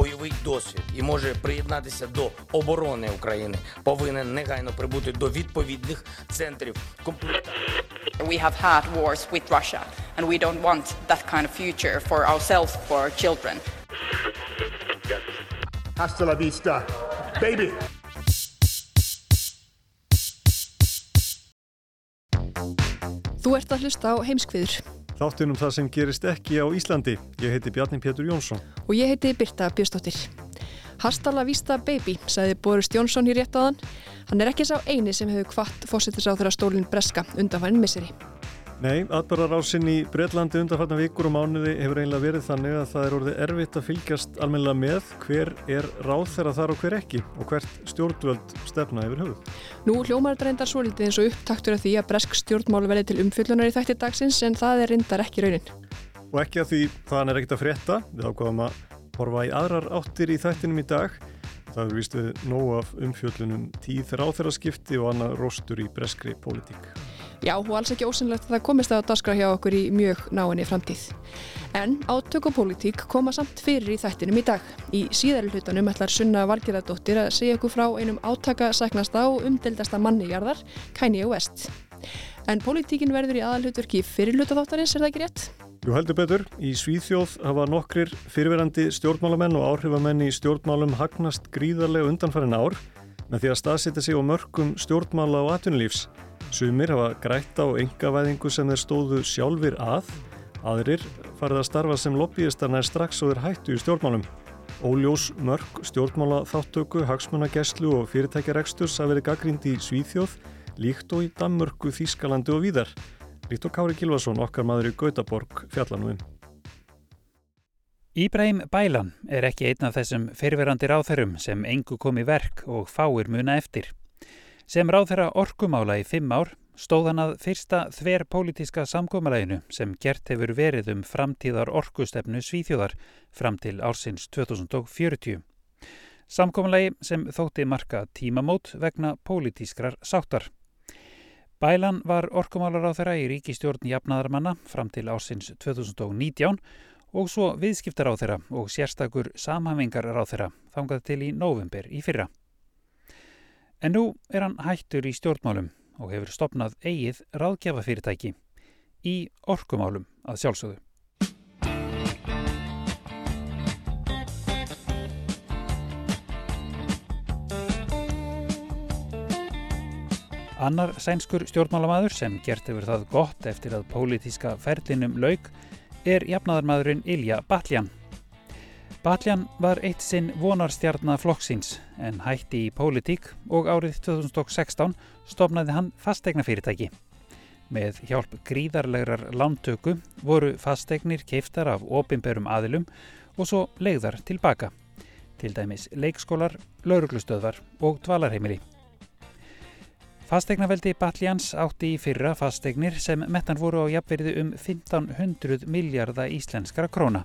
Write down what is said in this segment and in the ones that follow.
бойовий досвід і може приєднатися до оборони України, повинен негайно прибути до відповідних центрів комплектації. We have had wars with Russia, and we don't want that kind of future for ourselves, for our children. Hasta la vista, baby! Þú ert að hlusta á heimskviður. Þáttunum það sem gerist ekki á Íslandi. Ég heiti Bjarni Pétur Jónsson. Og ég heiti Birta Björstóttir. Hastala Vista Baby, sagði Boris Jónsson í rétt áðan. Hann er ekki sá eini sem hefur kvart fósittisáþur að stólinn breska undanfærin misseri. Nei, atbararásin í Breitlandi undanfarnar vikur og mánuði hefur einlega verið þannig að það er orðið erfitt að fylgjast almenna með hver er ráð þeirra þar og hver ekki og hvert stjórnvöld stefna yfir höfuð. Nú hljómar reyndar svo litið eins og upptaktur af því að bresk stjórnmál verði til umfjöllunar í þætti dagsins en það er reyndar ekki raunin. Og ekki að því þann er ekkit að frétta, við ákváðum að horfa í aðrar áttir í þættinum í dag. Það er vist við nóg af umfjöllunum tíð ráþeirarskipti og annað róstur í breskri pólitík. Já, og alls ekki ósynlegt að það komist að daskra hjá okkur í mjög náinni framtíð. En átök og pólitík koma samt fyrir í þættinum í dag. Í síðari hlutanum ætlar Sunna Valgerðardóttir að segja okkur frá einum átakasæknasta og umdeldasta manni jarðar, Kanye West. En pólitíkin verður í aðalhutverki fyrir hlutaþáttarins, er það ekki rétt? Jú heldur betur, í Svíþjóð hafa nokkrir fyrirverandi stjórnmálamenn og áhrifamenn í stjórnmálum hagnast gríðarlega undanfærin ár með því að staðsita sig á mörgum stjórnmála og atvinnulífs. Sumir hafa grætta á engavæðingu sem þeir stóðu sjálfur að, aðrir farið að starfa sem lobbyistar nær strax og þeir hættu í stjórnmálum. Óljós mörg stjórnmála þáttöku, hagsmunagesslu og fyrirtækjareksturs hafa verið gaggrind í Svíþjóð, líkt og í Danmörku, Þískalandi og víðar. Líkt og Kári Gilvason, okkar maður í Gautaborg, fjallanum. Íbrahim Bælan er ekki einn af þessum fyrverandi ráþerum sem engu kom í verk og fáir muna eftir. Sem ráþera orkumála í fimm ár stóð hann að fyrsta þver pólitíska samkómalæginu sem gert hefur verið um framtíðar orkustefnu Svíþjóðar fram til ársins 2040. Samkómalægi sem þótti marka tímamót vegna pólitískrar sáttar. Bælan var orkumálaráþera í ríkistjórn jafnaðarmanna fram til ársins 2019 og svo viðskiptar á þeirra og sérstakur samhafingar á þeirra þangað til í november í fyrra. En nú er hann hættur í stjórnmálum og hefur stopnað eigið ráðgjafafyrirtæki í orkumálum að sjálfsögðu. Annar sænskur stjórnmálamæður sem gert hefur það gott eftir að pólitíska ferlinum laug er jafnaðarmadurinn Ilja Batljan. Batljan var eitt sinn vonarstjarnar flokksins en hætti í pólitík og árið 2016 stofnaði hann fastegnafyrirtæki. Með hjálp gríðarlegar lántöku voru fastegnir keiftar af opimberum aðilum og svo legðar tilbaka, til dæmis leikskólar, lauruglustöðvar og dvalarheimili. Fastegnaveldi Batljans átti í fyrra fastegnir sem mettan voru á jafnverði um 1500 miljardar íslenskara króna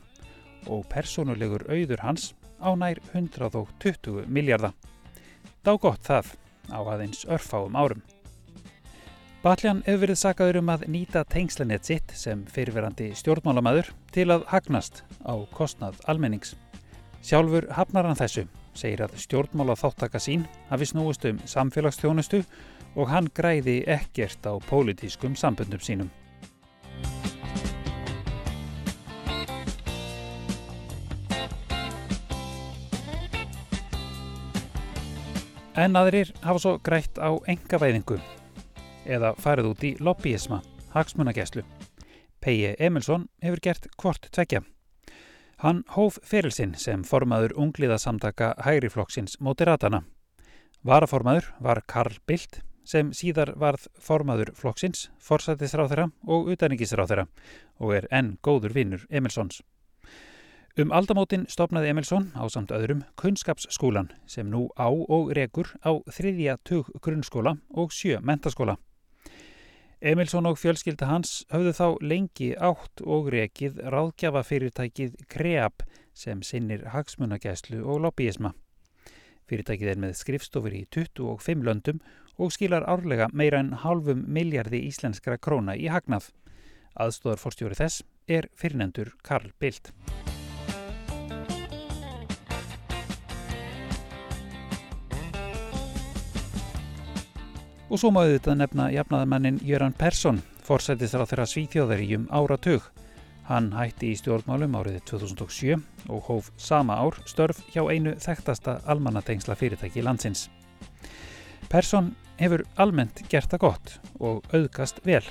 og personulegur auður hans á nær 120 miljardar. Dá gott það á aðeins örfáum árum. Batljan hefur verið sakaður um að nýta tengslanett sitt sem fyrirverandi stjórnmálamæður til að hagnast á kostnað almennings. Sjálfur hafnar hann þessu, segir að stjórnmála þáttaka sín hafi snúist um samfélagsþjónustu og hann græði ekkert á pólitískum samböndum sínum. En aðrir hafa svo grætt á engavæðingu eða farið út í lobbyisma, hagsmunageslu. Pegi Emilsson hefur gert hvort tvekja. Hann hóf ferilsinn sem formaður ungliðasamtaka hægriflokksins Moderatana. Varaformaður var Karl Bildt sem síðar varð formaður flokksins, forsættisráþera og utaningisráþera og er enn góður vinnur Emilsons. Um aldamótin stopnaði Emilsson á samt öðrum kunnskapsskólan sem nú á og rekur á þriðja tug grunnskóla og sjö mentaskóla. Emilsson og fjölskylda hans höfðu þá lengi átt og rekið ráðgjafa fyrirtækið KREAB sem sinnir hagsmunagæslu og lobbyisma. Fyrirtækið er með skrifstofur í 25 löndum og skilar árlega meira en halvum miljardi íslenskra króna í hagnað. Aðstóðarforstjóri þess er fyrirnendur Karl Bildt. Og svo máðu þetta nefna jafnaðamannin Jöran Persson, forsættisra þeirra svíþjóðar í um áratug. Hann hætti í stjórnmálum árið 2007 og hóf sama ár störf hjá einu þekktasta almannatengsla fyrirtæki landsins. Persson hefur almennt gert það gott og auðgast vel.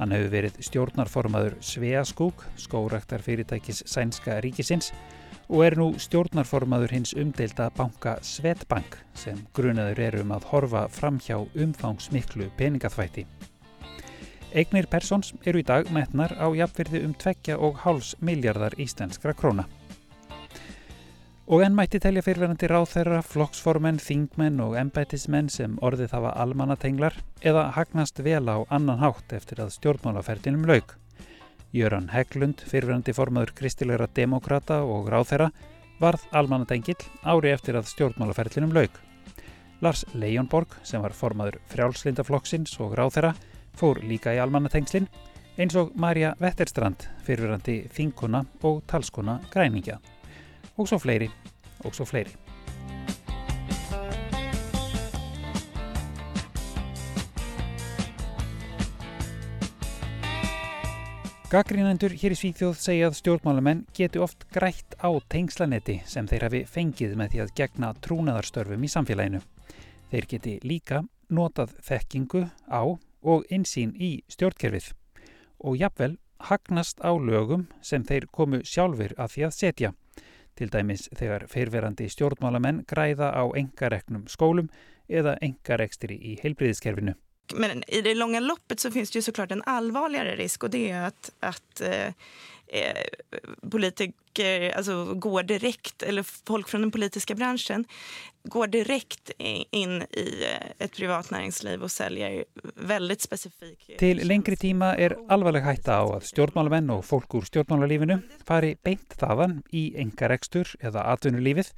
Hann hefur verið stjórnarformaður Sveaskúk, skóraktar fyrirtækis Sænska ríkisins og er nú stjórnarformaður hins umdeilda banka Svetbank sem grunaður er um að horfa fram hjá umfangsmiklu peningaþvætti. Eignir persons eru í dag metnar á jafnverði um 2,5 miljardar íslenskra króna. Og enn mætti telja fyrirverandi ráþerra, flokksformenn, þingmenn og embætismenn sem orðið hafa almannatenglar eða hagnast vel á annan hátt eftir að stjórnmálaferðinum laug. Jöran Hegglund, fyrirverandi formaður kristilegra demokrata og ráþeira, varð almannatengill ári eftir að stjórnmálaferðlinum laug. Lars Leijonborg, sem var formaður frjálslindaflokksins og ráþeira, fór líka í almannatengslinn, eins og Marja Vetterstrand, fyrirverandi þinguna og talskona græningja. Og svo fleiri, og svo fleiri. Gaggrínendur hér í Svíþjóð segja að stjórnmálamenn geti oft grætt á tengslanetti sem þeir hafi fengið með því að gegna trúnaðarstörfum í samfélaginu. Þeir geti líka notað þekkingu á og insýn í stjórnkerfið og jafnvel hagnast á lögum sem þeir komu sjálfur að því að setja. Til dæmis þegar fyrverandi stjórnmálamenn græða á engareknum skólum eða engarekstri í heilbriðiskerfinu. Men i det långa loppet så finns det ju såklart en allvarligare risk och det är att, att eh, eh, politiker alltså, går direkt, eller folk från den politiska branschen går direkt in i ett privat näringsliv och säljer väldigt specifik... Til lengri tíma er alvarleg hætta á að stjórnmálamenn og fólk úr stjórnmálalífinu fari beint þaðan í engarekstur eða atvinnulífið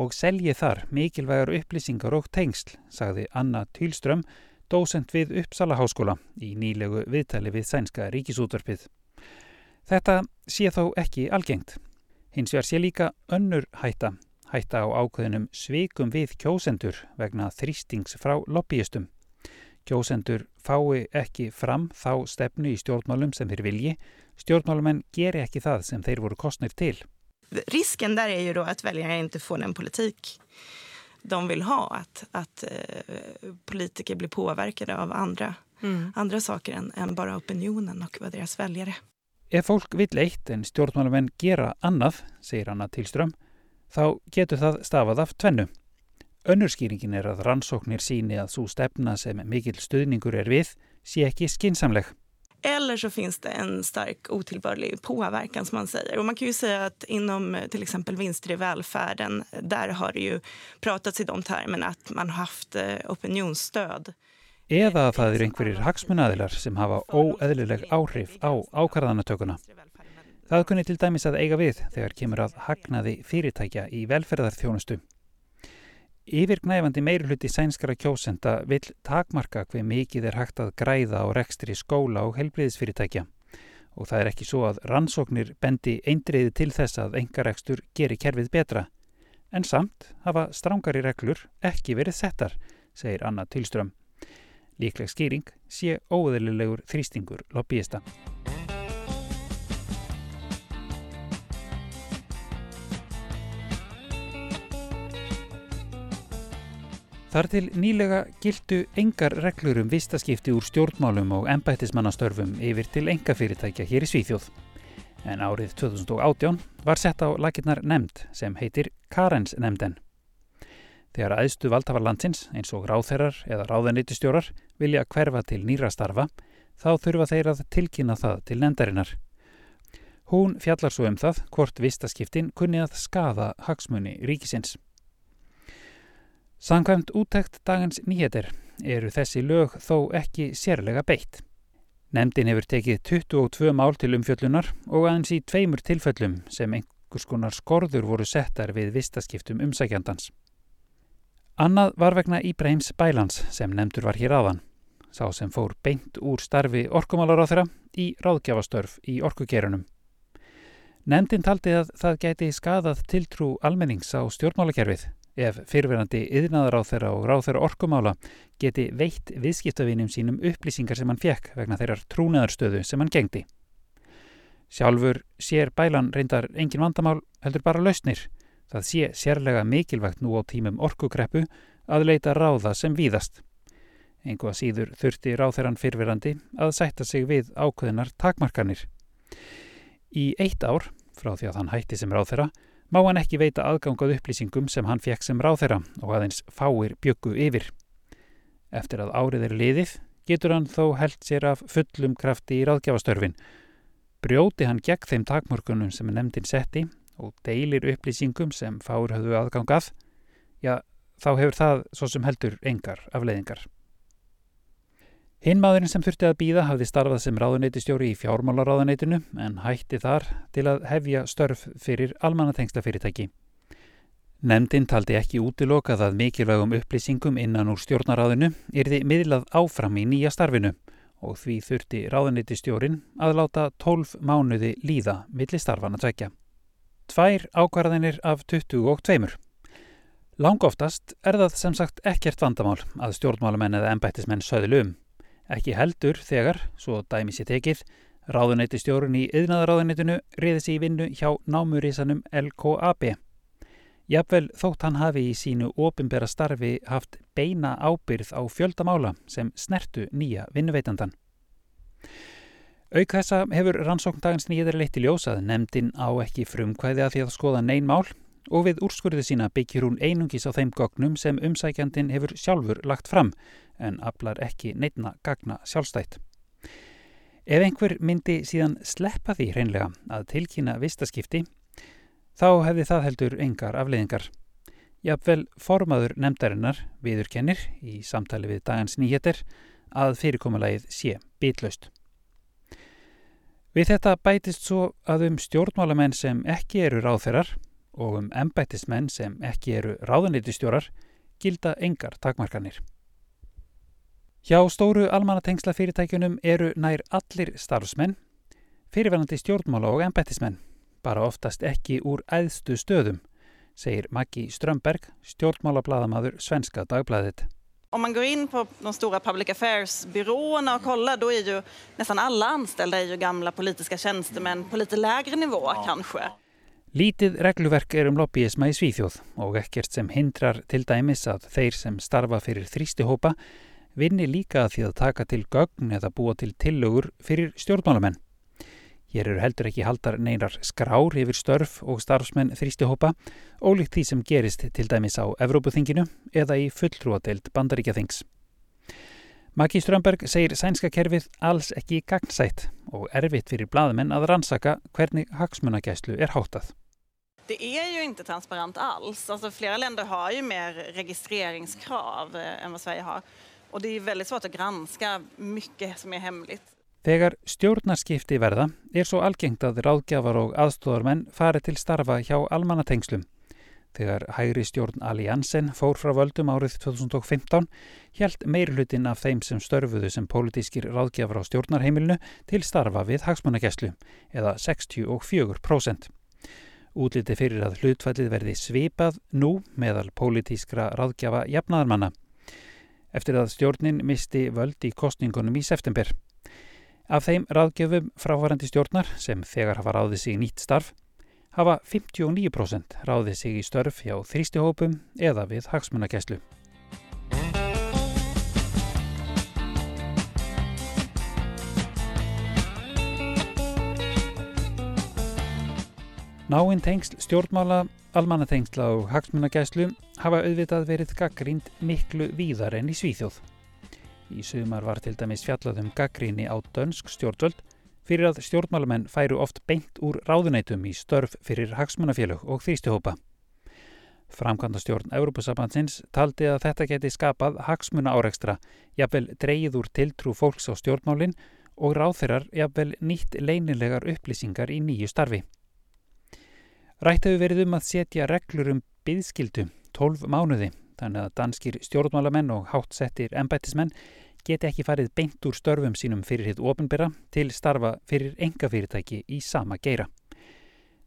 og selji þar mikilvægar upplýsingar og tengsl, sagði Anna Týlström, dósent við Uppsala háskóla í nýlegu viðtali við sænska ríkisútvarpið. Þetta sé þó ekki algengt. Hins vegar sé líka önnur hætta, hætta á ákveðinum sveikum við kjósendur vegna þrýstings frá lobbyistum. Kjósendur fái ekki fram þá stefnu í stjórnmálum sem þeir vilji, stjórnmálumenn geri ekki það sem þeir voru kostnir til. Risken där är ju då att väljare inte får den politik de vill ha. Att, att eh, politiker blir påverkade av andra, mm. andra saker än, än bara opinionen och vad deras väljare. Ef fólk vill eitt en stjórnmálamenn gera annað, segir Anna Tilström, þá getur það stafað af tvennu. Önnurskýringin er að rannsóknir síni að svo stefna sem mikill stuðningur er við sé ekki skinsamleg. Eller så finns det en stark otillbörlig påverkan som man säger. Och man kan ju säga att inom till exempel vinster i välfärden, där har det ju pratats i de termerna att man har haft opinionsstöd. Eða að það eru einhverjir hagsmunnaðilar sem hafa óeðlileg áhrif á ákvarðanatökuna. Það kunni til dæmis að eiga við þegar kemur að hagnaði fyrirtækja í velferðarþjónustu. Yfirgnæfandi meiruluti sænskara kjósenda vil takmarka hver mikið er hægt að græða á rekstri skóla og helbriðisfyrirtækja og það er ekki svo að rannsóknir bendi eindriði til þess að engarekstur geri kerfið betra. En samt hafa strángari reglur ekki verið settar, segir Anna Tilström. Líkleg skýring sé óðurlegur þrýstingur lobbyista. Þar til nýlega gildu engar reglur um vistaskipti úr stjórnmálum og ennbættismannastörfum yfir til engafyrirtækja hér í Svíþjóð. En árið 2018 var sett á laginnar nefnd sem heitir Karens nefnden. Þegar aðstu valdhafar landsins eins og ráþherrar eða ráðanýttistjórar vilja hverfa til nýra starfa þá þurfa þeir að tilkynna það til nefndarinnar. Hún fjallar svo um það hvort vistaskiptin kunni að skaða hagsmunni ríkisins. Sankvæmt úttækt dagans nýjetir eru þessi lög þó ekki sérlega beitt. Nemndin hefur tekið 22 mál til umfjöllunar og aðeins í tveimur tilfellum sem einhvers konar skorður voru settar við vistaskiptum umsækjandans. Annað var vegna Íbraheims Bælans sem nefndur var hér aðan, sá sem fór beint úr starfi orkumálar á þeirra í ráðgjafastörf í orkugerunum. Nemndin taldi að það gæti skadað tiltrú almennings á stjórnmálakerfið ef fyrverandi yðnaðar á þeirra og ráð þeirra orkumála geti veitt viðskiptavinum sínum upplýsingar sem hann fekk vegna þeirrar trúnaðarstöðu sem hann gengdi. Sjálfur sér bælan reyndar engin vandamál heldur bara lausnir. Það sé sérlega mikilvægt nú á tímum orkukreppu að leita ráða sem víðast. Engu að síður þurfti ráþeirann fyrverandi að sætta sig við ákveðinar takmarkanir. Í eitt ár frá því að hann hætti sem ráðherra, má hann ekki veita aðgangað upplýsingum sem hann fekk sem ráðherra og aðeins fáir bjöggu yfir. Eftir að árið er liðið getur hann þó held sér af fullum krafti í ráðgjafastörfin. Brjóti hann gegn þeim takmörkunum sem nefndin setti og deilir upplýsingum sem fáir höfðu aðgangað, já þá hefur það svo sem heldur engar afleiðingar. Hinn maðurinn sem þurfti að býða hafði starfað sem ráðuneytistjóri í fjármálaráðuneytinu en hætti þar til að hefja störf fyrir almannatengslafyrirtæki. Nemndin taldi ekki útilokað að mikilvægum upplýsingum innan úr stjórnaráðinu yrði miðlað áfram í nýja starfinu og því þurfti ráðuneytistjórin að láta 12 mánuði líða milli starfana tvekja. Tvær ákvarðinir af 22. Langoftast er það sem sagt ekkert vandamál að stjórnmálamenn eða embættismenn söðlu um. Ekki heldur þegar, svo dæmi sér tekið, ráðunætti stjórun í yðnaðaráðunættinu reyði sér í vinnu hjá námurísanum LKAB. Jafnvel þótt hann hafi í sínu opimbera starfi haft beina ábyrð á fjöldamála sem snertu nýja vinnuveitandan. Auk þessa hefur rannsókndagans nýjaður leitt í ljósað nefndin á ekki frumkvæði að því að skoða neyn mál og við úrskurðu sína byggir hún einungis á þeim gognum sem umsækjandin hefur sjálfur lagt fram en aflar ekki neitna gagna sjálfstætt. Ef einhver myndi síðan sleppa því hreinlega að tilkynna vistaskipti, þá hefði það heldur engar afleiðingar. Jafnvel formaður nefndarinnar viðurkennir í samtali við dagans nýheter að fyrirkommalagið sé bitlaust. Við þetta bætist svo að um stjórnmálamenn sem ekki eru ráðferrar og um embættismenn sem ekki eru ráðanýttistjórar gilda engar takmarkanir. Hjá stóru almannatengsla fyrirtækjunum eru nær allir starfsmenn, fyrirverandi stjórnmála og embættismenn, bara oftast ekki úr æðstu stöðum, segir Maggi Strömberg, stjórnmálablaðamadur Svenska dagbladet. Om man går in på de stora public affairs-byråerna och kollar då är ju nästan alla anställda är ju gamla politiska tjänstemän på lite lägre nivå ja. kanske. Lítið regluverk er um lobbyisma í Svíþjóð og ekkert sem hindrar til dæmis að þeir sem starfa fyrir þrýstihópa vinni líka að því að taka til gögn eða búa til tillögur fyrir stjórnmálamenn. Hér eru heldur ekki haldar neinar skrár yfir störf og starfsmenn þrýstihópa, ólíkt því sem gerist til dæmis á Evrópuþinginu eða í fulltrúadeild bandaríkjaþings. Maggi Strömberg segir sænska kerfið alls ekki gagnsætt og erfitt fyrir bladamenn að rannsaka hvernig hagsmunagæslu er háttað. Det är ju inte transparent alls. Alltså, flera länder har ju mer registreringskrav eh, än vad Sverige har. Og det er veldig svårt að granska mykje sem er hemligt. Þegar stjórnarskipti verða er svo algengt að ráðgjafar og aðstóðarmenn fari til starfa hjá almannatengslum. Þegar hægri stjórn Alliansen fór frá völdum árið 2015 hjælt meirlutin af þeim sem störfuðu sem pólitískir ráðgjafar á stjórnarheimilinu til starfa við hagsmannagesslu eða 64%. Útliti fyrir að hlutfællið verði svipað nú meðal pólitískra ráðgjafa jafnaðarmanna eftir að stjórnin misti völd í kostningunum í september. Af þeim ráðgjöfum frávarandi stjórnar sem þegar hafa ráðið sig nýtt starf hafa 59% ráðið sig í störf hjá þrýstihópum eða við hagsmunagæslu. Náinn tengsl stjórnmála, almannatengsla og hagsmunagæslu hafa auðvitað verið gaggrínd miklu víðar enn í Svíþjóð. Í sumar var til dæmis fjallað um gaggríni á dönsk stjórnvöld fyrir að stjórnmálamenn færu oft beint úr ráðunætum í störf fyrir hagsmunafélög og þrýstihópa. Framkvæmda stjórn Európusabansins taldi að þetta geti skapað hagsmuna áreikstra, jafnvel dreyið úr tiltrú fólks á stjórnmálinn og ráþeirar jafnvel nýtt leinilegar upplýsingar í nýju starfi. Rætt hefur verið um að setja reglur um byðskildu 12 mánuði, þannig að danskir stjórnmálamenn og hátsettir embættismenn geti ekki farið beint úr störfum sínum fyrir hitt ofinbera til starfa fyrir engafyrirtæki í sama geira.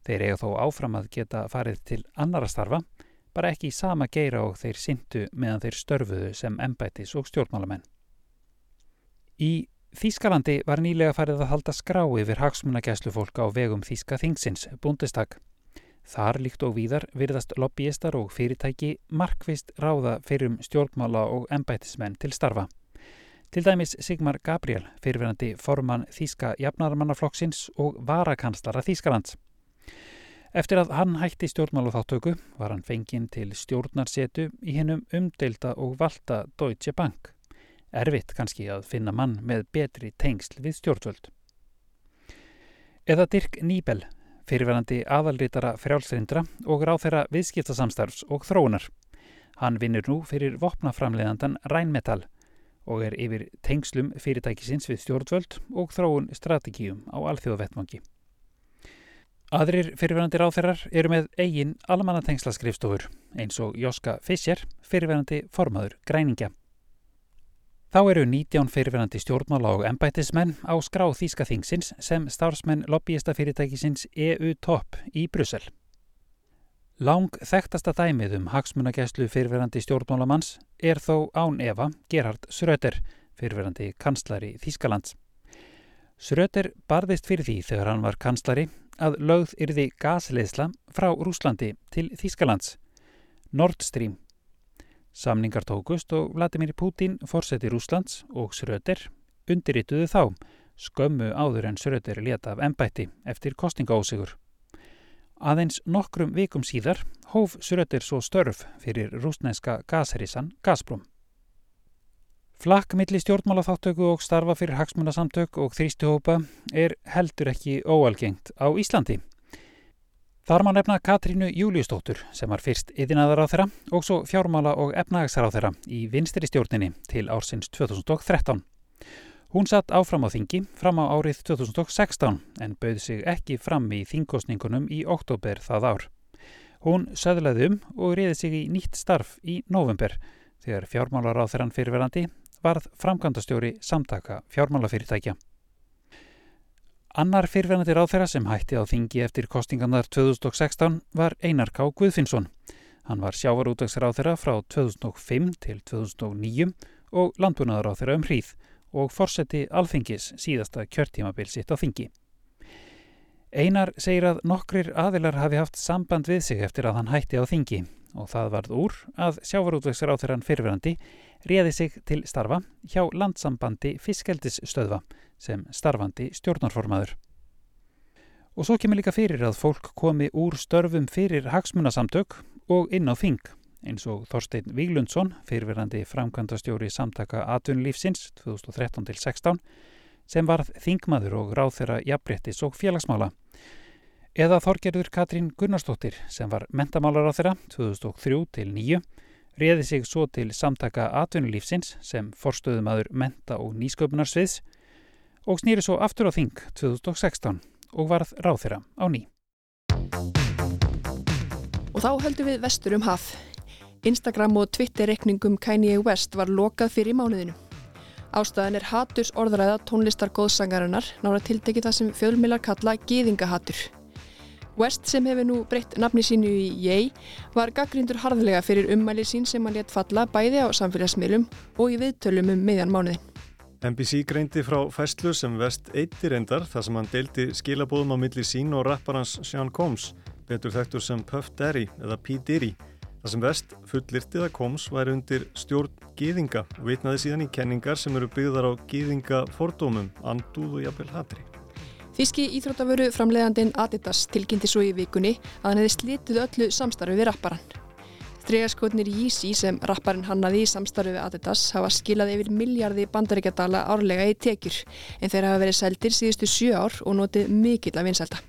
Þeir eiga þó áfram að geta farið til annara starfa, bara ekki í sama geira og þeir syndu meðan þeir störfuðu sem embættis og stjórnmálamenn. Í Þískalandi var nýlega farið að halda skrá yfir hagsmunagæslu fólk á vegum Þíska Þingsins, búndistak. Þar líkt og víðar virðast lobbyistar og fyrirtæki markvist ráða fyrir um stjórnmála og embætismenn til starfa. Til dæmis Sigmar Gabriel, fyrirverandi formann Þíska jafnarmannaflokksins og varakanslara Þískalands. Eftir að hann hætti stjórnmálaþáttöku var hann fenginn til stjórnarsetu í hennum umdelda og valda Deutsche Bank. Erfitt kannski að finna mann með betri tengsl við stjórnvöld. Eða Dirk Nýbel, fyrirverandi aðalritara frjálsreindra og ráð þeirra viðskiptasamstarfs og þróunar. Hann vinnur nú fyrir vopnaframleðandan Rheinmetall og er yfir tengslum fyrirtækisins við stjórnvöld og þróun strategíum á alþjóðavettmangi. Aðrir fyrirverandi ráþeirar eru með eigin almannatengslaskrifstofur eins og Joska Fischer, fyrirverandi formaður græningja. Þá eru 19 fyrirverandi stjórnmála og embættismenn á skrá Þíska þingsins sem starfsmenn lobbyista fyrirtækisins EU Top í Brussel. Lang þekktasta dæmið um hagsmunagæslu fyrirverandi stjórnmálamanns er þó án Eva Gerhard Schröter, fyrirverandi kanslari Þískalands. Schröter barðist fyrir því þegar hann var kanslari að lögð yrði gasleðsla frá Rúslandi til Þískalands, Nord Stream. Samningar tókust og Vladimir Putin fórseti Rúslands og Schröter undirrituðu þá skömmu áður en Schröter leta af ennbætti eftir kostingaósigur. Aðeins nokkrum vikum síðar hóf Schröter svo störf fyrir rúsneska gasherissan Gazprom. Flakk milli stjórnmálaþáttöku og starfa fyrir hagsmunasamtök og þrýstuhópa er heldur ekki óalgengt á Íslandi. Þar má nefna Katrínu Júliustóttur sem var fyrst yðinaðar á þeirra og svo fjármála og efnagsar á þeirra í vinstri stjórninni til ársins 2013. Hún satt áfram á þingi fram á árið 2016 en bauð sig ekki fram í þingkostningunum í oktober það ár. Hún söðlaði um og reyði sig í nýtt starf í november þegar fjármálar á þeirran fyrirverandi varð framkvæmdastjóri samtaka fjármálafyrirtækja. Annar fyrirverandi ráðherra sem hætti á þingi eftir kostingarnar 2016 var Einar K. Guðfinnsson. Hann var sjávarútagsráðherra frá 2005 til 2009 og landbúnaðaráðherra um hríð og forseti alþingis síðasta kjörtímabil sitt á þingi. Einar segir að nokkrir aðilar hafi haft samband við sig eftir að hann hætti á þingi og það varð úr að sjávarútvegsráþurann fyrirverandi réði sig til starfa hjá landsambandi fiskeldisstöðva sem starfandi stjórnarformaður. Og svo kemur líka fyrir að fólk komi úr störfum fyrir hagsmunasamtök og inn á þing eins og Þorstein Víglundsson, fyrirverandi framkvæmdastjóri samtaka Atunlífsins 2013-16 sem varð þingmaður og ráð þeirra jafnbrettis og félagsmála. Eða Þorgerður Katrín Gunnarsdóttir sem var mentamálar á þeirra 2003-9 réði sig svo til samtaka Atunlífsins sem forstöðumadur menta og nýsköpunarsviðs og snýri svo aftur á þing 2016 og varð ráð þeirra á ný. Og þá höldum við vestur um haf. Instagram og Twitter-rekningum Kanye West var lokað fyrir mánuðinu. Ástæðan er haturs orðræða tónlistar góðsangarinnar, nára tiltekið það sem fjölmilar kalla geðingahatur. West sem hefur nú breytt nafni sínu í Yei var gaggrindur harðlega fyrir ummæli sín sem hann létt falla bæði á samfélagsmiðlum og í viðtölum um meðjan mánuðin. NBC greindi frá fæslu sem West eitti reyndar þar sem hann deildi skilabóðum á milli sín og rapparans Sean Combs, betur þekktur sem Puff Daddy eða P. Diddy. Það sem West fullirtið að Combs væri undir stjórn gýðinga og vitnaði síðan í kenningar sem eru byggðar á gýðingafordómum, andúð og jafnvel hatri. Þíski íþróttavöru framleiðandin Adidas tilkynnti svo í vikunni að hann hefði slitið öllu samstarfi við rapparan. Stregaskotnir Yeezy sem rapparinn hannaði í samstarfi við Adidas hafa skilað yfir miljardi bandaríkjadala árlega í tekjur en þeir hafa verið seldir síðustu sjö ár og notið mikill að vinselda.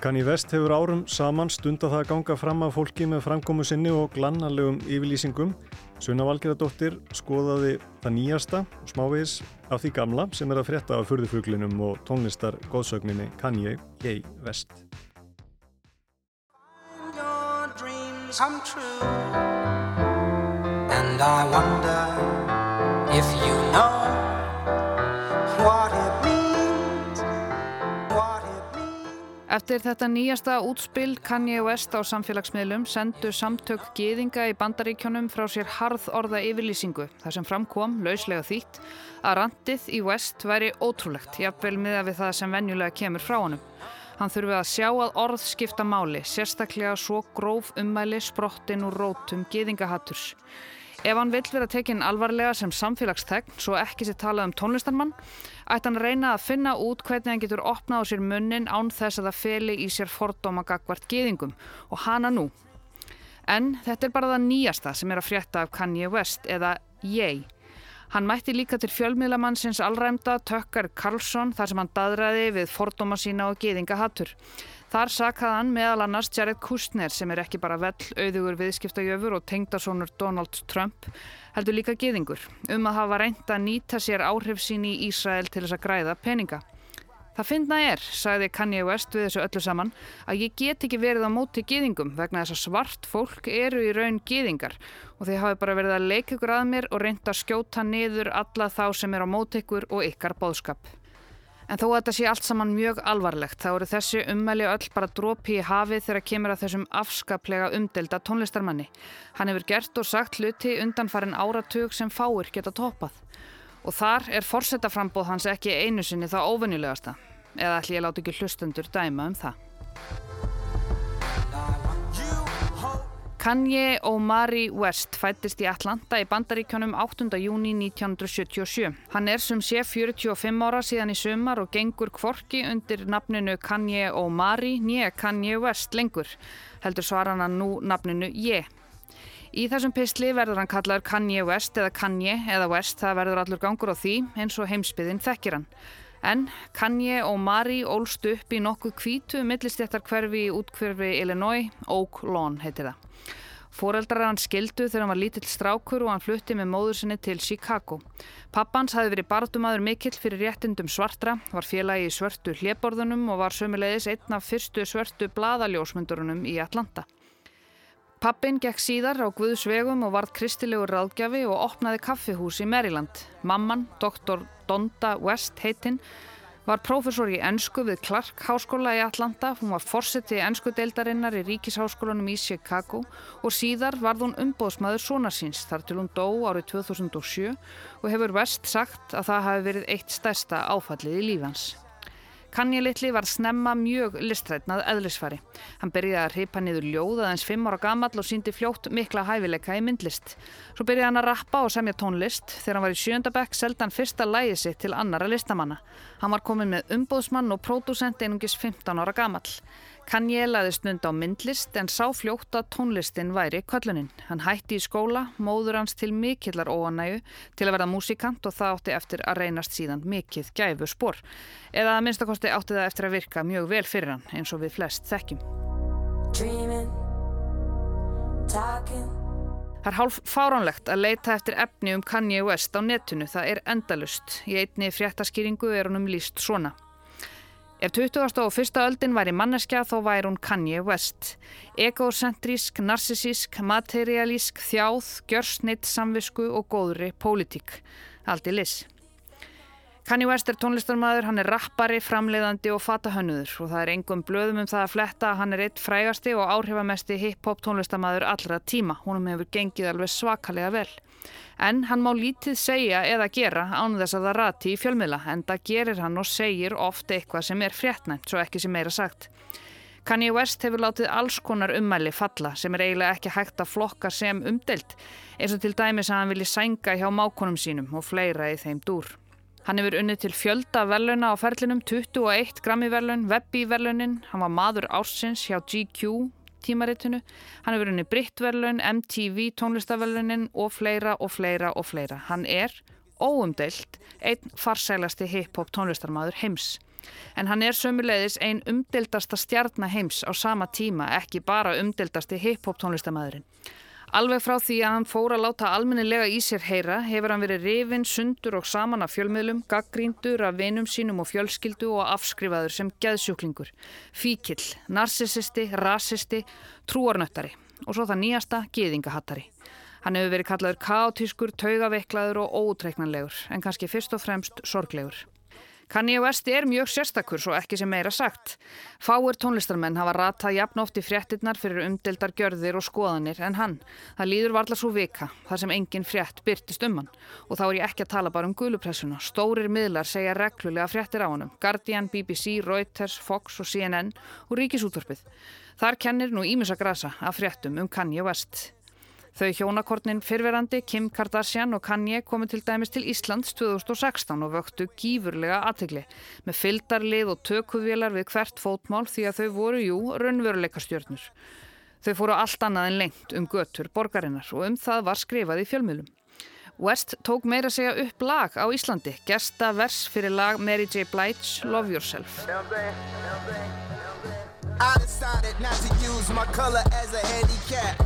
Kanye West hefur árum saman stund að það ganga fram af fólki með framkomu sinni og glannarlegum yfirlýsingum. Sunna Valgerðardóttir skoðaði það nýjasta og smávegis af því gamla sem er að frétta af förðufuglinum og tónlistar góðsögninni Kanye J. True. And I wonder if you know Eftir þetta nýjasta útspill Kanye West á samfélagsmiðlum sendu samtök geðinga í bandaríkjónum frá sér harð orða yfirlýsingu þar sem framkom, lauslega þýtt, að randið í West væri ótrúlegt, jafnvel miða við það sem venjulega kemur frá honum. Hann þurfi að sjá að orð skipta máli, sérstaklega svo gróf ummæli sprottin úr rótum geðingahatturs. Ef hann vill vera tekinn alvarlega sem samfélagstegn, svo ekki sér talað um tónlistarmann, ætti hann reyna að finna út hvernig hann getur opnað á sér munnin án þess að það feli í sér fordóma gagvart geðingum og hana nú. En þetta er bara það nýjasta sem er að frétta af Kanye West eða Ye. Hann mætti líka til fjölmiðlamannsins allræmda Tökkar Karlsson þar sem hann daðræði við fordóma sína og geðingahattur. Þar sakað hann meðal annars Jared Kushner sem er ekki bara vell auðugur viðskiptajöfur og tengdasónur Donald Trump, heldur líka geðingur, um að hafa reynd að nýta sér áhrif sín í Ísrael til þess að græða peninga. Það finna er, sagði Kanye West við þessu öllu saman, að ég get ekki verið á móti gýðingum vegna þess að svart fólk eru í raun gýðingar og þeir hafi bara verið að leika ykkur að mér og reynda að skjóta niður alla þá sem er á móti ykkur og ykkar bóðskap. En þó að þetta sé allt saman mjög alvarlegt, þá eru þessi ummæli öll bara drópi í hafið þegar kemur að þessum afskaplega umdelda tónlistarmanni. Hann hefur gert og sagt hluti undanfarin áratug sem fáir geta toppað. Og þar er fórsetaframbóð hans ekki einu sinni þá óvennilegasta. Eða ætlum ég láti ekki hlustendur dæma um það. Kanye Omari West fættist í Atlanta í bandaríkjónum 8. júni 1977. Hann er sem sé 45 ára síðan í sumar og gengur kvorki undir nafninu Kanye Omari nýja Kanye West lengur. Heldur svara hann nú nafninu Ye. Í þessum pistli verður hann kallaður Kanye West eða Kanye eða West, það verður allur gangur á því eins og heimsbyðin þekkir hann. En Kanye Omari ólst upp í nokkuð kvítu millistéttar hverfi í útkverfi Illinois, Oak Lawn heitir það. Fóreldrar hann skildu þegar hann var lítill strákur og hann flutti með móður sinni til Chicago. Pappans hafi verið bardumadur mikill fyrir réttindum svartra, var félagi í svörtu hliðborðunum og var sömulegis einn af fyrstu svörtu bladaljósmyndurunum í Atlanta. Pappin gekk síðar á Guðsvegum og varð kristilegur ráðgjafi og opnaði kaffihús í Maryland. Mamman, doktor Donda West heitinn, var prófessor í ennsku við Clark Háskóla í Atlanta, hún var fórseti ennsku deildarinnar í Ríkisháskólanum í Chicago og síðar varð hún umbóðsmaður sonarsins þar til hún dó árið 2007 og hefur West sagt að það hafi verið eitt stærsta áfallið í lífans. Kanye Little var snemma mjög listrætnað eðlisfari. Hann byrjaði að hripa niður ljóð aðeins fimm ára gammal og síndi fljótt mikla hæfileika í myndlist. Svo byrjaði hann að rappa og semja tónlist. Þegar hann var í sjöndabæk seldi hann fyrsta lægi sitt til annara listamanna. Hann var komin með umbóðsmann og pródusent einungis 15 ára gammal. Kanye laði snund á myndlist en sá fljótt að tónlistin væri köllunin. Hann hætti í skóla, móður hans til mikillar óanægu til að verða músikant og það átti eftir að reynast síðan mikið gæfu spór. Eða að minnstakosti átti það eftir að virka mjög vel fyrir hann eins og við flest þekkjum. Dreaming, Það er hálf fáránlegt að leita eftir efni um Kanye West á netinu, það er endalust. Í einni fréttaskýringu er hann um líst svona. Ef 20. og 1. öldin væri manneskja þá væri hún Kanye West. Egocentrísk, narsisísk, materialísk, þjáð, gjörsnitt, samvisku og góðri pólitík. Allt í lis. Kanye West er tónlistarmadur, hann er rappari, framleiðandi og fatahönnuður og það er engum blöðum um það að fletta að hann er eitt frægasti og áhrifamesti hip-hop tónlistarmadur allra tíma. Húnum hefur gengið alveg svakalega vel. En hann má lítið segja eða gera án þess að það rati í fjölmiðla en það gerir hann og segir ofta eitthvað sem er fréttnæmt, svo ekki sem meira sagt. Kanye West hefur látið alls konar ummæli falla sem er eiginlega ekki hægt að flokka sem umdelt eins og til dæmis að hann vilji sænga hjá mákonum sínum og fleira í þeim dúr. Hann hefur unnið til fjölda veluna á ferlinum 21 Grammy velun, Webby velunin, hann var maður ársins hjá GQ, tímaritinu. Hann hefur unni Brittverlun, MTV tónlistaverlunin og fleira og fleira og fleira. Hann er óumdeilt einn farsælasti hip-hop tónlistarmadur heims. En hann er sömulegðis ein umdeldasta stjarnaheims á sama tíma, ekki bara umdeldasti hip-hop tónlistamæðurinn. Alveg frá því að hann fór að láta almennilega í sér heyra hefur hann verið rifin, sundur og saman af fjölmiðlum, gaggríndur af vinum sínum og fjölskyldu og afskrifaður sem geðsjúklingur. Fíkill, narcissisti, rasisti, trúarnöttari og svo það nýjasta, geðingahattari. Hann hefur verið kallaður kaotískur, taugaveiklaður og óutreiknanlegur en kannski fyrst og fremst sorglegur. Kanye West er mjög sérstakur svo ekki sem meira sagt. Fáir tónlistarmenn hafa ratað jafn oft í fréttinnar fyrir umdeldar gjörðir og skoðanir en hann. Það líður varla svo vika þar sem engin frétt byrtist um hann. Og þá er ég ekki að tala bara um gulupressuna. Stórir miðlar segja reglulega fréttir á hannum. Guardian, BBC, Reuters, Fox og CNN og Ríkisútvarpið. Þar kennir nú Ímisa Grasa af fréttum um Kanye West. Þau hjónakortnin fyrverandi Kim Kardashian og Kanye komu til dæmis til Íslands 2016 og vöktu gífurlega aðtegli með fyldarlið og tökuvélar við hvert fótmál því að þau voru jú raunveruleika stjórnur. Þau fóru allt annað en lengt um götur borgarinnar og um það var skrifað í fjölmjölum. West tók meira að segja upp lag á Íslandi, gesta vers fyrir lag Mary J. Blige, Love Yourself. I decided not to use my color as a handicap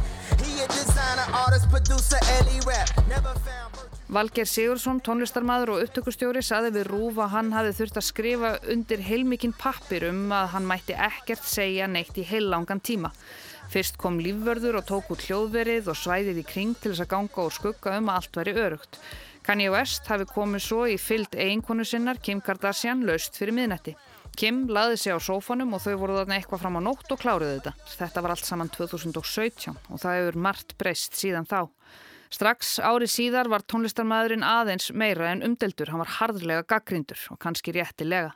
Valger Sigursson, tónlistarmadur og upptökustjóri saði við Rúf að hann hafi þurft að skrifa undir heilmikinn pappir um að hann mætti ekkert segja neitt í heillangan tíma. Fyrst kom lífvörður og tók út hljóðverið og svæðið í kring til þess að ganga úr skugga um að allt væri örugt. Kanye West hafi komið svo í fyllt eiginkonu sinnar Kim Kardashian laust fyrir miðnetti. Kim laði sig á sófanum og þau voru þarna eitthvað fram á nótt og kláruðu þetta. Þetta var allt saman 2017 og það hefur margt breyst síðan þá. Strax ári síðar var tónlistarmæðurinn aðeins meira en umdeldur. Hann var hardlega gaggrindur og kannski réttilega.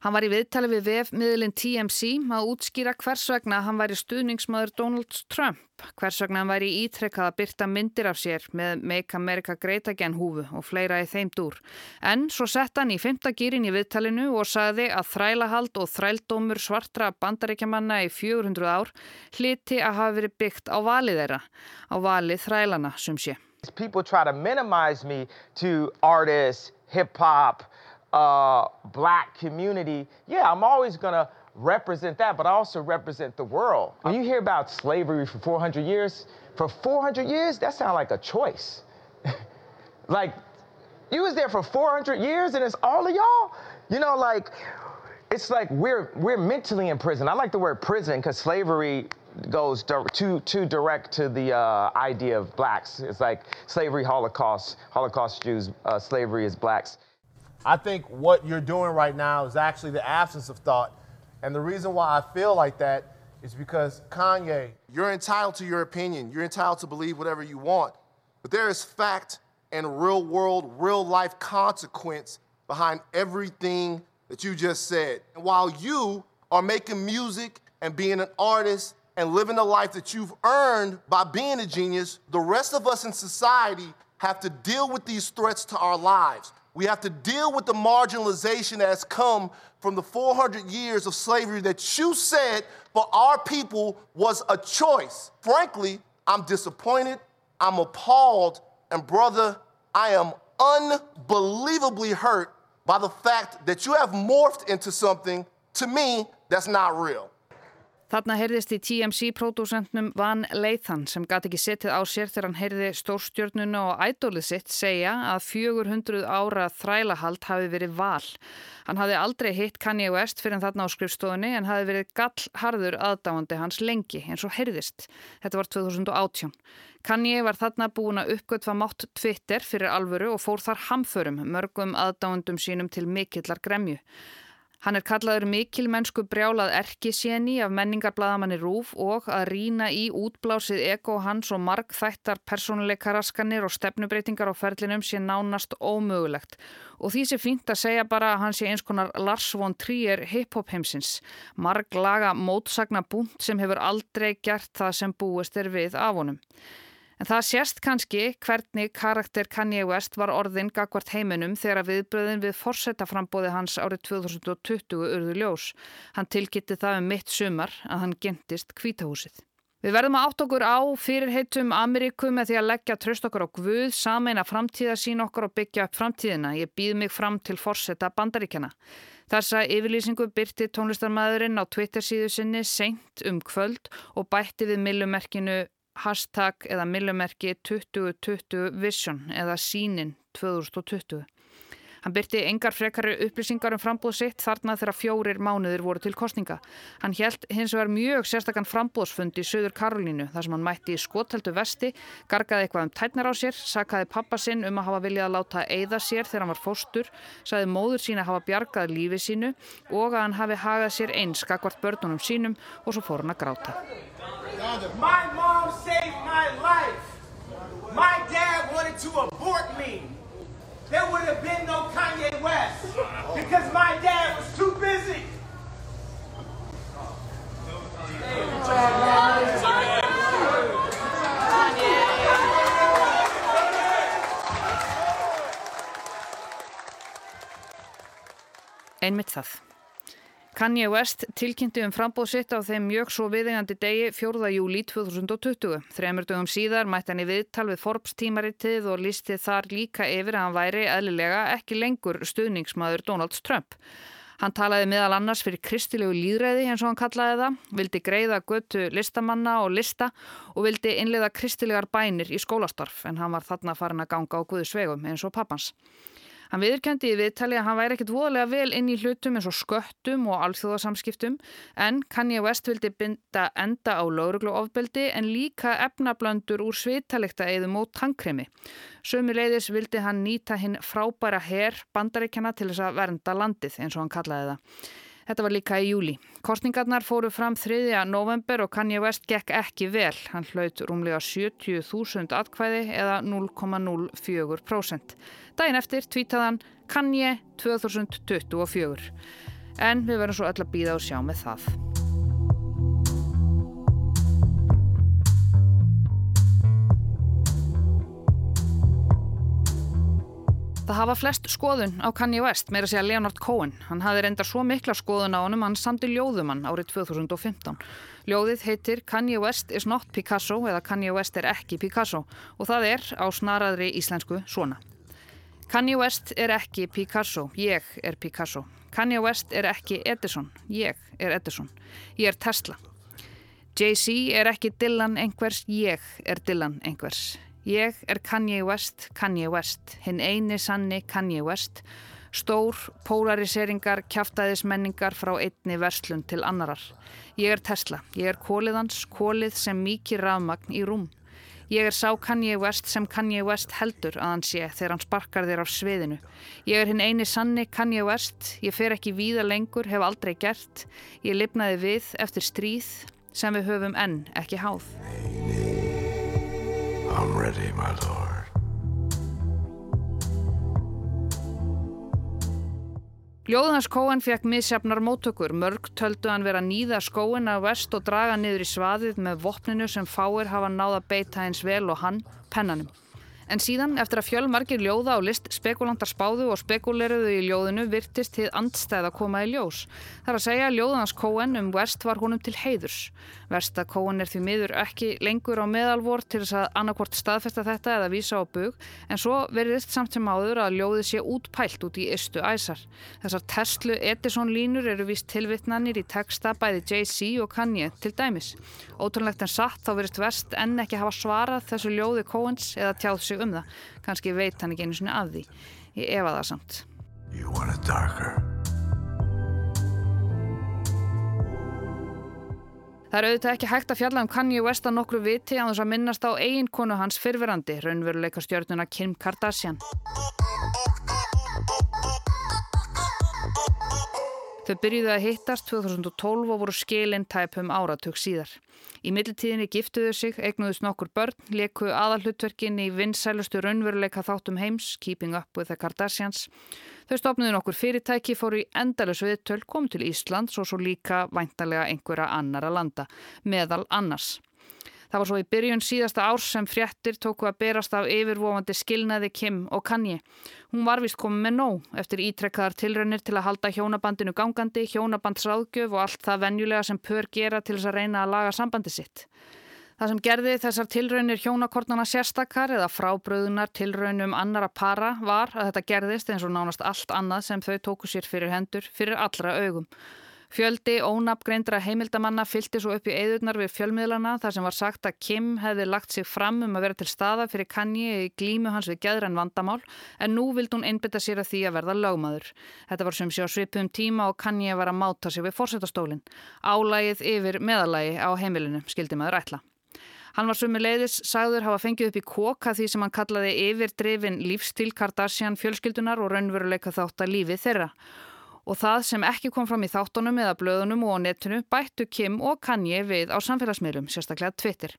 Hann var í viðtali við vefmiðlinn TMC að útskýra hvers vegna hann væri stuðningsmaður Donald Trump, hvers vegna hann væri ítrekkað að byrta myndir af sér með Make America Great Again húfu og fleira í þeim dúr. En svo sett hann í fymta gýrin í viðtalinu og sagði að þrælahald og þrældómur svartra bandaríkjamanna í 400 ár hliti að hafa verið byggt á valið þeirra, á valið þrælana sem sé. People try to minimize me to artists, hip-hop, uh, black community, yeah, I'm always to represent that, but I also represent the world. When you hear about slavery for 400 years, for 400 years, that sounds like a choice. like, you was there for 400 years and it's all of y'all? You know, like, it's like we're, we're mentally in prison. I like the word prison because slavery goes too, too direct to the uh, idea of blacks. It's like slavery, Holocaust, Holocaust Jews, uh, slavery is blacks. I think what you're doing right now is actually the absence of thought. And the reason why I feel like that is because Kanye, you're entitled to your opinion. You're entitled to believe whatever you want. But there is fact and real world, real life consequence behind everything that you just said. And while you are making music and being an artist and living the life that you've earned by being a genius, the rest of us in society have to deal with these threats to our lives. We have to deal with the marginalization that has come from the 400 years of slavery that you said for our people was a choice. Frankly, I'm disappointed, I'm appalled, and brother, I am unbelievably hurt by the fact that you have morphed into something to me that's not real. Þarna heyrðist í TMC-pródúsentnum Van Leithan sem gæti ekki setið á sér þegar hann heyrði stórstjörnuna og ædólið sitt segja að 400 ára þrælahald hafi verið val. Hann hafi aldrei hitt Kanye West fyrir þarna á skrifstofunni en hafi verið gallharður aðdáandi hans lengi eins og heyrðist. Þetta var 2018. Kanye var þarna búin að uppgötfa mátt Twitter fyrir alvöru og fór þar hamförum mörgum aðdáandum sínum til mikillar gremju. Hann er kallaður mikil mennsku brjálað erkisjeni af menningarblaðamanni Rúf og að rína í útblásið eko hans og marg þættar personleikaraskanir og stefnubreitingar á ferlinum sé nánast ómögulegt. Og því sé fínt að segja bara að hann sé eins konar Lars von Trier hip-hop heimsins. Marg laga mótsagna búnt sem hefur aldrei gert það sem búist er við af honum. En það sést kannski hvernig karakter Kanye West var orðin gagvart heiminum þegar viðbröðin við forsetaframbóði hans árið 2020 urðu ljós. Hann tilkytti það um mitt sumar að hann gentist kvítahúsið. Við verðum að átt okkur á fyrirheitum Ameríku með því að leggja tröst okkur á Guð, sameina framtíða sín okkur og byggja upp framtíðina. Ég býð mig fram til forsetta bandaríkjana. Þessa yfirlýsingu byrti tónlistarmæðurinn á Twitter síðu sinni seint um kvöld og bætti við millumerkinu hashtag eða millumerki 2020 vision eða sínin 2020. Hann byrti engar frekari upplýsingar um frambóð sitt þarna þegar fjórir mánuðir voru til kostninga. Hann held hins vegar mjög sérstakann frambóðsfund í Suður Karolínu þar sem hann mætti í skotteldu vesti, gargaði eitthvað um tætnar á sér, sakaði pappa sinn um að hafa viljað að láta eigða sér þegar hann var fóstur, saði móður sín að hafa bjargað lífi sínu og að hann hafi hagað sér eins skakvart börnunum sínum og svo fór hann að gráta. There would have been no Kanye West because my dad was too busy. Einmitt það. Kanye West tilkynnti um frambóð sitt á þeim mjög svo viðegandi degi 4. júli 2020. Þremur dögum síðar mætti hann í viðtal við Forbes tímaritið og lísti þar líka yfir að hann væri eðlilega ekki lengur stuðningsmaður Donald Trump. Hann talaði meðal annars fyrir kristilegu líðræði eins og hann kallaði það, vildi greiða götu listamanna og lista og vildi innleiða kristilegar bænir í skólastarf en hann var þarna farin að ganga á Guðsvegum eins og pappans. Hann viðurkendi í viðtali að hann væri ekkit voðalega vel inn í hlutum eins og sköttum og alþjóðasamskiptum en Kanye West vildi binda enda á laurugluofbeldi en líka efnablöndur úr svitalikta eðum og tankremi. Sömuleiðis vildi hann nýta hinn frábæra herr bandaríkjana til þess að vernda landið eins og hann kallaði það. Þetta var líka í júli. Kostningarnar fóru fram 3. november og Kanye West gekk ekki vel. Hann hlaut rúmlega 70.000 atkvæði eða 0,04%. Dæin eftir tvítaðan Kanye 2024. En við verðum svo öll að býða og sjá með það. Það hafa flest skoðun á Kanye West, meira segja Leonard Cohen. Hann hafði reyndar svo mikla skoðun á honum, hann samti ljóðumann árið 2015. Ljóðið heitir Kanye West is not Picasso eða Kanye West er ekki Picasso og það er á snaraðri íslensku svona. Kanye West er ekki Picasso, ég er Picasso. Kanye West er ekki Edison, ég er Edison. Ég er Tesla. Jay-Z er ekki Dylan einhvers, ég er Dylan einhvers. Ég er Kanye West, Kanye West, hinn eini sanni Kanye West, stór polariseringar, kjaftaðismenningar frá einni verslun til annarar. Ég er Tesla, ég er kóliðans, kólið sem mikið rafmagn í rúm. Ég er sá Kanye West sem Kanye West heldur að hann sé þegar hann sparkar þér á sviðinu. Ég er hinn eini sanni Kanye West, ég fer ekki víða lengur, hef aldrei gert. Ég lifnaði við eftir stríð sem við höfum enn ekki háð. I'm ready, my lord. Ljóðans Cohen fekk misjafnar móttökur. Mörg töldu hann vera nýða skóin af vest og draga niður í svaðið með vopninu sem fáir hafa náða beita eins vel og hann, pennanum. En síðan, eftir að fjölmargir ljóða á list spekulantar spáðu og spekuleruðu í ljóðinu virtist þið andstæða koma í ljós. Það er að segja að ljóðans Cohen um West var honum til heiðurs. Versta Cohen er því miður ekki lengur á meðalvor til þess að annarkvort staðfesta þetta eða vísa á bug, en svo veriðist samt sem áður að ljóðið sé útpælt út í ystu æsar. Þessar Tesla Edison línur eru víst tilvittnanir í texta bæði Jay-Z og Kanye til dæmis. Ótrúnlegt en satt þá verist West enn ekki hafa svarað þessu ljóði Cohens eða tjáð sig um það. Kanski veit hann ekki einu sinni af því. Ég efa það samt. You want it darker. Það er auðvitað ekki hægt að fjalla um Kanye West að nokkru viti á þess að minnast á eiginkonu hans fyrfirandi, raunveruleika stjórnuna Kim Kardashian. Þau byrjuðu að hittast 2012 og voru skilinn tæpum áratug síðar. Í millitíðinni giftuðu sig, eignuðust nokkur börn, leku aðalhutverkin í vinsælustu raunveruleika þáttum heims, Keeping Up with the Kardashians. Þau stopnuðu nokkur fyrirtæki, fóru í endalus viðtöl, kom til Íslands og svo líka væntalega einhverja annara landa, meðal annars. Það var svo í byrjun síðasta árs sem fréttir tóku að berast af yfirvofandi skilnaði Kim og Kanye. Hún var vist komið með nóg eftir ítrekkaðar tilraunir til að halda hjónabandinu gangandi, hjónabandsráðgjöf og allt það venjulega sem pör gera til þess að reyna að laga sambandi sitt. Það sem gerði þessar tilraunir hjónakortana sérstakar eða frábröðunar tilraunum annara para var að þetta gerðist eins og nánast allt annað sem þau tóku sér fyrir hendur fyrir allra augum. Fjöldi ónafngreindra heimildamanna fylgti svo upp í eðurnar við fjölmiðlana þar sem var sagt að Kim hefði lagt sig fram um að vera til staða fyrir Kanye í glímu hans við gæðrann vandamál en nú vildi hún einbytta sér að því að verða lögmaður. Þetta var sem sé á svipum tíma og Kanye var að máta sig við fórsetastólinn. Álægið yfir meðalægi á heimilinu skildi maður ætla. Hann var sumi leiðis sagður hafa fengið upp í koka því sem hann kallaði yfirdrifin lífstíl Kardashian fjölskyldunar og raunveruleika þátt að lífi þeirra og það sem ekki kom fram í þáttunum eða blöðunum og netinu bættu Kim og Kanye við á samfélagsmiðlum, sérstaklega Twitter.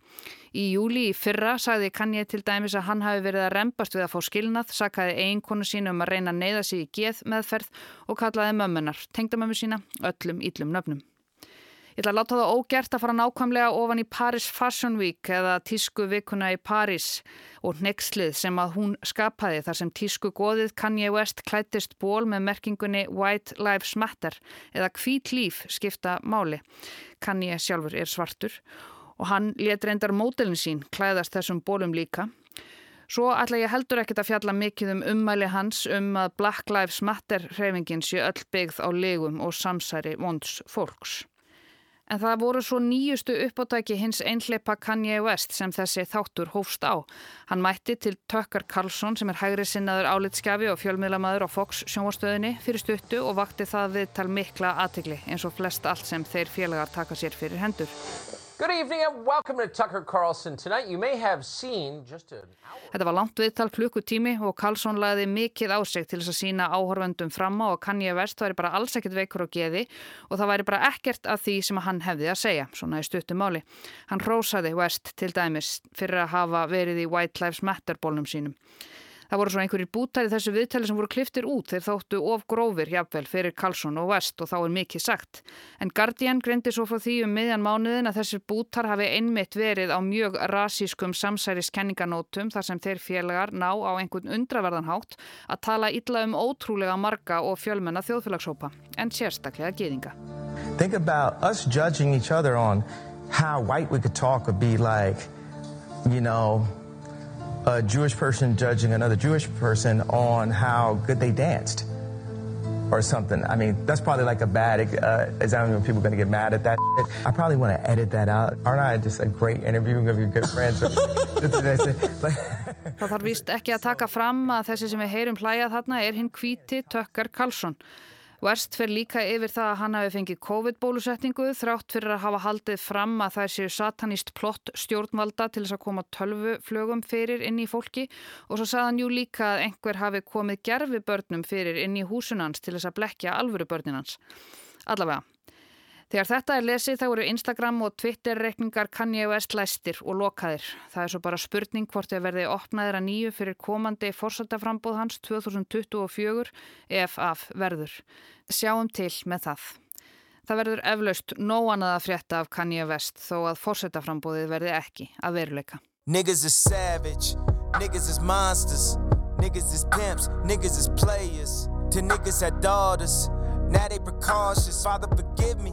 Í júli í fyrra sagði Kanye til dæmis að hann hafi verið að rempast við að fá skilnað, sakkaði eiginkonu sína um að reyna að neyða sig í geð meðferð og kallaði mömmunar, tengdamömmu sína, öllum íllum nöfnum. Ég ætla að láta það ógert að fara nákvæmlega ofan í Paris Fashion Week eða tísku vikuna í Paris og nexlið sem að hún skapaði þar sem tísku góðið Kanye West klættist ból með merkingunni White Lives Matter eða hvít líf skipta máli. Kanye sjálfur er svartur og hann let reyndar mótelin sín klæðast þessum bólum líka. Svo ætla ég heldur ekkert að fjalla mikið um ummæli hans um að Black Lives Matter hreyfingin sé öll byggð á legum og samsæri vonds fólks. En það voru svo nýjustu uppáttæki hins einhleipa Kanye West sem þessi þáttur hófst á. Hann mætti til Tucker Carlson sem er hægri sinnaður álitskjafi og fjölmiðlamaður á Fox sjónvastöðinni fyrir stuttu og vakti það við tal mikla aðtegli eins og flest allt sem þeir félagar taka sér fyrir hendur. Good evening and welcome to Tucker Carlson. Tonight you may have seen just a... Þetta var langt viðtal klukkutími og Carlson laði mikið á sig til þess að sína áhorfendum fram á og Kanye West væri bara alls ekkert veikur á geði og það væri bara ekkert af því sem hann hefði að segja, svona í stuttum máli. Hann rósaði West til dæmis fyrir að hafa verið í White Lives Matter bólnum sínum. Það voru svo einhverjir bútar í þessu viðtali sem voru kliftir út þeir þóttu of grófir jafnvel fyrir Karlsson og West og þá er mikið sagt. En Guardian greindi svo frá því um miðjan mánuðin að þessir bútar hafi einmitt verið á mjög rasískum samsæriskenninganótum þar sem þeir félagar ná á einhvern undraverðanhátt að tala illa um ótrúlega marga og fjölmenna þjóðfélagshópa en sérstaklega geðinga. Think about us judging each other on how white we could talk would be like, you know, a Jewish person judging another Jewish person on how good they danced or something. I mean, that's probably like a bad uh, example when people are going to get mad at that shit. I probably want to edit that out. Aren't I just a great interviewing of your good friends? Það þarf vist ekki að taka fram að þessi sem við heyrum hlæjað þarna er hinn kvíti Tökkar Karlsson. West fer líka yfir það að hann hafi fengið COVID-bólusetningu þrátt fyrir að hafa haldið fram að það séu satanist plott stjórnvalda til þess að koma tölvuflögum fyrir inn í fólki og svo sagðan jú líka að einhver hafi komið gerfi börnum fyrir inn í húsunans til þess að blekja alvöru börninans. Allavega. Þegar þetta er lesið þá eru Instagram og Twitter rekningar Kanye West læstir og lokaðir. Það er svo bara spurning hvort þau verði opnaðir að nýju fyrir komandi fórsættaframbóð hans 2024 ef af verður. Sjáum til með það. Það verður eflaust nóanað að frétta af Kanye West þó að fórsættaframbóðið verði ekki að veruleika. Niggas is savage, niggas is monsters, niggas is pimps, niggas is players, to niggas had daughters, now they precautious, father forgive me.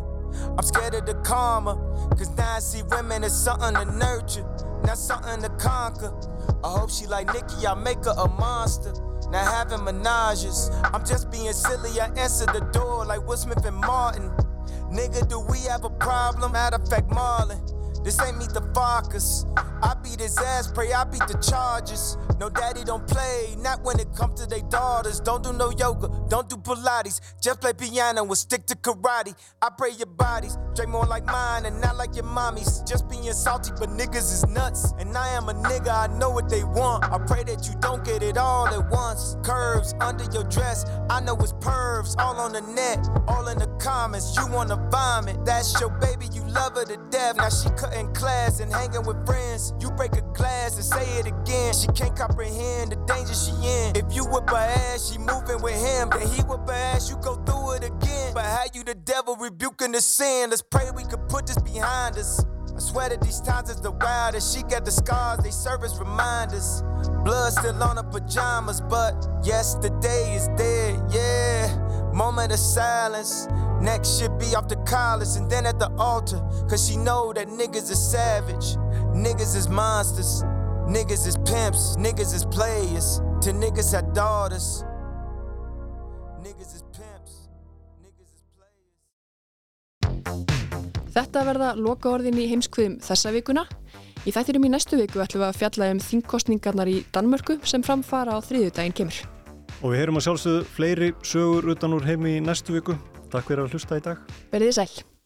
I'm scared of the karma, cause now I see women as something to nurture, not something to conquer. I hope she like Nikki, I make her a monster. Now having menages, I'm just being silly. I answer the door like Will Smith and Martin. Nigga, do we have a problem? Matter of fact, Marlon. This ain't meet the Farkas. I beat his ass, pray I beat the charges. No daddy don't play, not when it comes to their daughters. Don't do no yoga, don't do Pilates. Just play piano and stick to karate. I pray your bodies, drink more like mine and not like your mommies. Just being salty, but niggas is nuts. And I am a nigga, I know what they want. I pray that you don't get it all at once. Curves under your dress, I know it's pervs. All on the net, all in the comments. You wanna vomit, that's your baby, you love her to death. Now she cutting class and hanging with friends. You break a glass and say it again. She can't comprehend the danger she in. If you whip her ass, she moving with him. Then he whip her ass, you go through it again. But how you the devil rebuking the sin? Let's pray we could put this behind us. I swear that these times is the wildest. She got the scars, they serve as reminders. Blood still on her pajamas, but yesterday is dead, yeah. Moment of silence. Next should be off the collars and then at the altar. Cause she know that niggas is savage. Niggas is monsters. Niggas is pimps. Niggas is players. To niggas had daughters. Niggas is pimps. Þetta verða loka orðin í heimskviðum þessa vikuna. Í þættinum í næstu viku ætlum við að fjalla um þingkostningarnar í Danmörku sem framfara á þriðjudaginn kemur. Og við heyrum að sjálfsögðu fleiri sögur utan úr heimi í næstu viku. Takk fyrir að hlusta í dag. Verðið sæl.